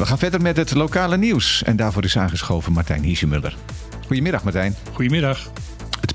We gaan verder met het lokale nieuws. En daarvoor is aangeschoven Martijn Hiesemuller. Goedemiddag Martijn. Goedemiddag.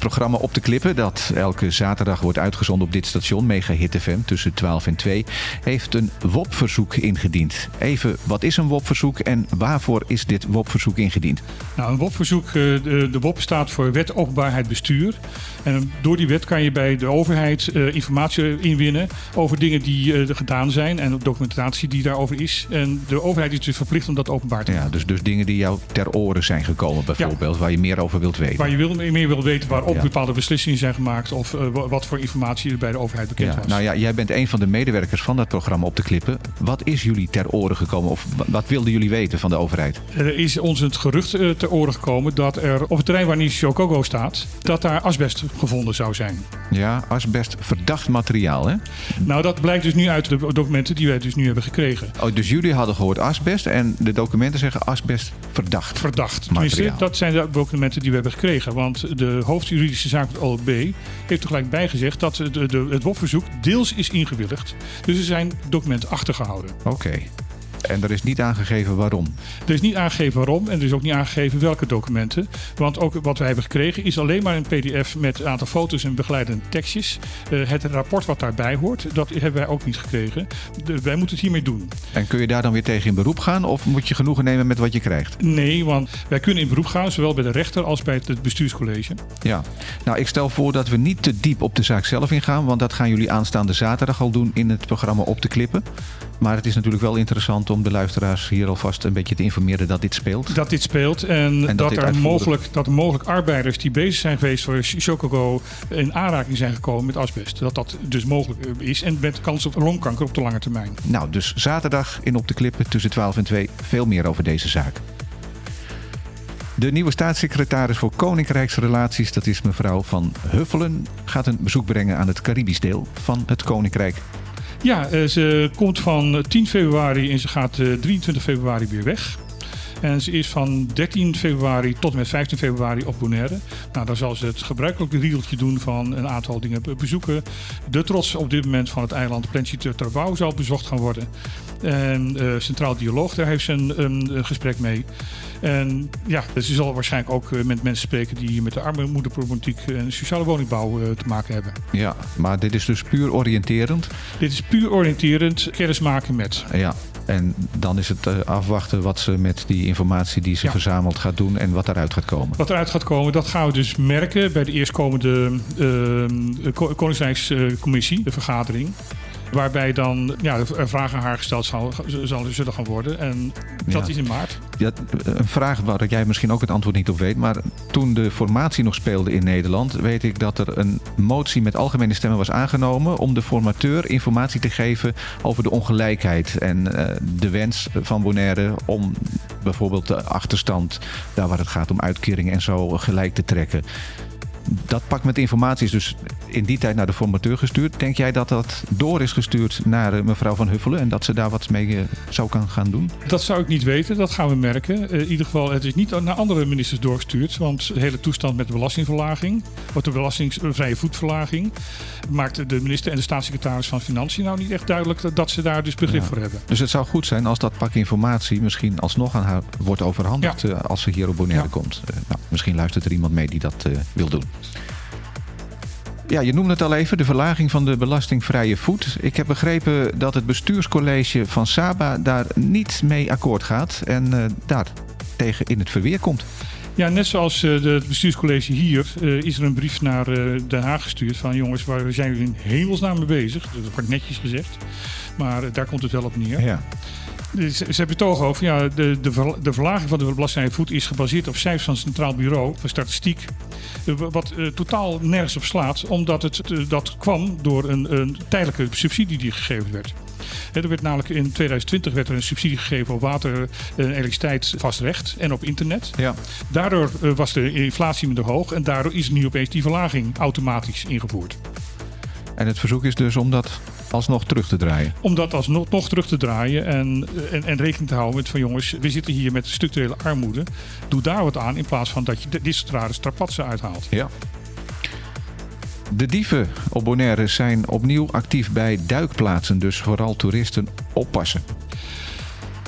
Programma Op de Klippen, dat elke zaterdag wordt uitgezonden op dit station, Mega Hit FM, tussen 12 en 2, heeft een WOP-verzoek ingediend. Even, wat is een WOP-verzoek en waarvoor is dit WOP-verzoek ingediend? Nou, een WOP-verzoek, de, de WOP staat voor Wet Openbaarheid Bestuur. En door die wet kan je bij de overheid uh, informatie inwinnen over dingen die uh, gedaan zijn en documentatie die daarover is. En de overheid is dus verplicht om dat openbaar te maken. Ja, dus, dus dingen die jou ter oren zijn gekomen bijvoorbeeld, ja. waar je meer over wilt weten. Waar je wil, meer wilt weten waarop bepaalde beslissingen zijn gemaakt of uh, wat voor informatie er bij de overheid bekend was. Nou ja, jij bent een van de medewerkers van dat programma op de klippen. Wat is jullie ter oren gekomen of wat wilden jullie weten van de overheid? Er is ons het gerucht ter oren gekomen dat er op het terrein waar Nishokogo staat, dat daar asbest gevonden zou zijn. Ja, asbest verdacht materiaal, hè? Nou, dat blijkt dus nu uit de documenten die wij dus nu hebben gekregen. Oh, dus jullie hadden gehoord asbest en de documenten zeggen asbest verdacht. Verdacht. Tenminste, dat zijn de documenten die we hebben gekregen. Want de hoofdjuridische zaak het OLB heeft er gelijk bijgezegd dat de, de, het WOP-verzoek deels is ingewilligd. Dus er zijn documenten achtergehouden. Oké. En er is niet aangegeven waarom? Er is niet aangegeven waarom en er is ook niet aangegeven welke documenten. Want ook wat wij hebben gekregen is alleen maar een pdf met een aantal foto's en begeleidende tekstjes. Uh, het rapport wat daarbij hoort, dat hebben wij ook niet gekregen. De, wij moeten het hiermee doen. En kun je daar dan weer tegen in beroep gaan of moet je genoegen nemen met wat je krijgt? Nee, want wij kunnen in beroep gaan, zowel bij de rechter als bij het bestuurscollege. Ja, nou ik stel voor dat we niet te diep op de zaak zelf ingaan, want dat gaan jullie aanstaande zaterdag al doen in het programma Op te Klippen. Maar het is natuurlijk wel interessant om de luisteraars hier alvast een beetje te informeren dat dit speelt. Dat dit speelt en, En dat er mogelijk, dat er mogelijk arbeiders die bezig zijn geweest voor Chocogo in aanraking zijn gekomen met asbest. Dat dat dus mogelijk eh, is en met kans op longkanker op de lange termijn. Nou, dus zaterdag in Op de Klippen tussen 12 en 2 veel meer over deze zaak. De nieuwe staatssecretaris voor Koninkrijksrelaties, dat is mevrouw Van Huffelen, gaat een bezoek brengen aan het Caribisch deel van het Koninkrijk. Ja, eh, ze komt van 10 februari en ze gaat eh, 23 februari weer weg. En ze is van 13 februari tot en met 15 februari op Bonaire. Nou, dan zal ze het gebruikelijke riedeltje doen van een aantal dingen be- bezoeken. De trots op dit moment van het eiland Plenty Terbouw zal bezocht gaan worden. En eh, Centraal Dialoog, daar heeft ze een, een, een gesprek mee. En ja, ze zal waarschijnlijk ook eh, met mensen spreken die met de armoedeproblematiek en sociale woningbouw eh, te maken hebben. Ja, maar dit is dus puur oriënterend. Dit is puur oriënterend kennis maken met. Ja, en dan is het eh, afwachten wat ze met die informatie die ze Ja. verzameld gaat doen en wat daaruit gaat komen. Wat eruit gaat komen, dat gaan we dus merken bij de eerstkomende uh, Ko- Koningsrijkscommissie, de vergadering. Waarbij dan ja, vragen aan haar gesteld zal, zal, zullen gaan worden. En dat Ja. is in maart. Ja, een vraag waar jij misschien ook het antwoord niet op weet. Maar toen de formatie nog speelde in Nederland, weet ik dat er een motie met algemene stemmen was aangenomen om de formateur informatie te geven over de ongelijkheid en eh, de wens van Bonaire om bijvoorbeeld de achterstand, daar waar het gaat om uitkeringen en zo, gelijk te trekken. Dat pak met informatie is dus in die tijd naar de formateur gestuurd. Denk jij dat dat door is gestuurd naar eh, mevrouw Van Huffelen en dat ze daar wat mee eh, zou kan gaan doen? Dat zou ik niet weten, dat gaan we merken. Eh, in ieder geval, het is niet naar andere ministers doorgestuurd. Want de hele toestand met de belastingverlaging, of de belastingvrije voetverlaging, maakt de minister en de staatssecretaris van Financiën nou niet echt duidelijk dat, ze daar dus begrip Ja. voor hebben. Dus het zou goed zijn als dat pak informatie misschien alsnog aan haar wordt overhandigd Ja. als ze hier op Bonaire Ja. komt. Nou, misschien luistert er iemand mee die dat wil doen. Ja, je noemde het al even, de verlaging van de belastingvrije voet. Ik heb begrepen dat het bestuurscollege van Saba daar niet mee akkoord gaat en eh, daar tegen in het verweer komt. Ja, net zoals eh, de, het bestuurscollege hier eh, is er een brief naar Den Haag gestuurd van jongens, waar zijn jullie in hemelsnaam mee bezig? Dat wordt netjes gezegd, maar daar komt het wel op neer. Ja. Dus Ze hebben het toch over, ja, de, de, de verlaging van de belastingvrije voet is gebaseerd op cijfers van het Centraal Bureau voor Statistiek. eh, Wat eh, totaal nergens op slaat, omdat het eh, dat kwam door een, een tijdelijke subsidie die gegeven werd. Er werd namelijk in 2020 werd er een subsidie gegeven op water en elektriciteit vastrecht en op internet. Ja. Daardoor eh, was de inflatie minder hoog en daardoor is nu opeens die verlaging automatisch ingevoerd. En het verzoek is dus om dat alsnog terug te draaien. Om dat alsnog nog terug te draaien en, en, en rekening te houden met van jongens, we zitten hier met structurele armoede. Doe daar wat aan in plaats van dat je dit soort rare strapatsen uithaalt. Ja. De dieven op Bonaire zijn opnieuw actief bij duikplaatsen, dus vooral toeristen oppassen.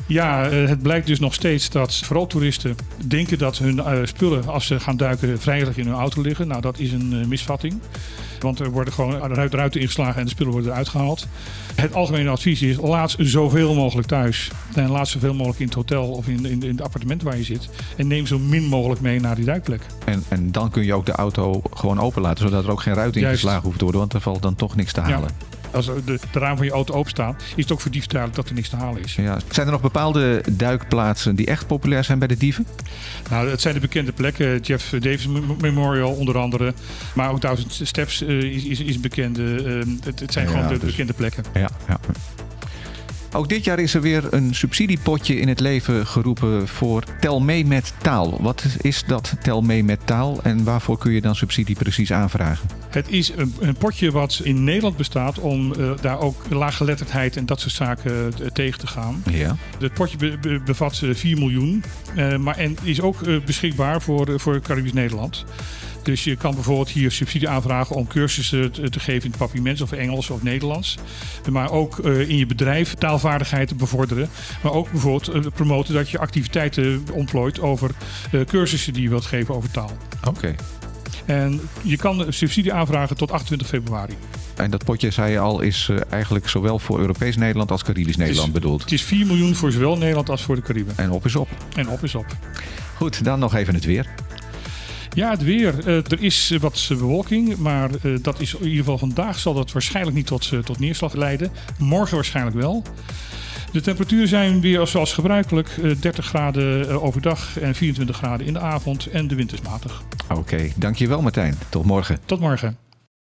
Ja, eh, het blijkt dus nog steeds dat vooral toeristen denken dat hun eh, spullen als ze gaan duiken veilig in hun auto liggen. Nou, dat is een eh, misvatting. Want er worden gewoon ruiten, ruiten ingeslagen en de spullen worden eruit gehaald. Het algemene advies is: laat zoveel mogelijk thuis. En laat zoveel mogelijk in het hotel of in, in, in het appartement waar je zit. En neem zo min mogelijk mee naar die duikplek. En, en dan kun je ook de auto gewoon openlaten, zodat er ook geen ruit Juist. ingeslagen hoeft te worden, want er valt dan toch niks te Ja. Als de, de raam van je auto openstaan, is het ook voor dieven duidelijk dat er niks te halen is. Ja. Zijn er nog bepaalde duikplaatsen die echt populair zijn bij de dieven? Nou, het zijn de bekende plekken. Jeff Davis Mem- Memorial onder andere. Maar ook Thousand Steps eh, is, is, is een bekende. eh, het, het zijn Ja, gewoon de dus- bekende plekken. Ja, ja. Ook dit jaar is er weer een subsidiepotje in het leven geroepen voor Tel mee met taal. Wat is dat Tel mee met taal en waarvoor kun je dan subsidie precies aanvragen? Het is een, een potje wat in Nederland bestaat om eh, daar ook laaggeletterdheid en dat soort zaken eh, tegen te gaan. Ja. Het potje be- be- bevat eh, 4 miljoen, eh, maar en is ook beschikbaar voor, voor Caribisch Nederland. Dus je kan bijvoorbeeld hier subsidie aanvragen om cursussen te, te geven in het papiaments of Engels of Nederlands. Maar ook eh, in je bedrijf taalvaardigheid te bevorderen. Maar ook bijvoorbeeld eh, promoten dat je activiteiten ontplooit over eh, cursussen die je wilt geven over taal. Oké. En je kan subsidie aanvragen tot 28 februari. En dat potje, zei je al, is eigenlijk zowel voor Europees Nederland als Caribisch Nederland bedoeld. Het is 4 miljoen voor zowel Nederland als voor de Cariben. En op is op. En op is op. Goed, dan nog even het weer. Ja, het weer. Eh, er is wat bewolking, maar eh, dat is in ieder geval vandaag zal dat waarschijnlijk niet tot, eh, tot neerslag leiden. Morgen waarschijnlijk wel. De temperaturen zijn weer zoals gebruikelijk eh, 30 graden overdag en 24 graden in de avond en de wind is matig. Oké, dankjewel Martijn. Tot morgen. Tot morgen.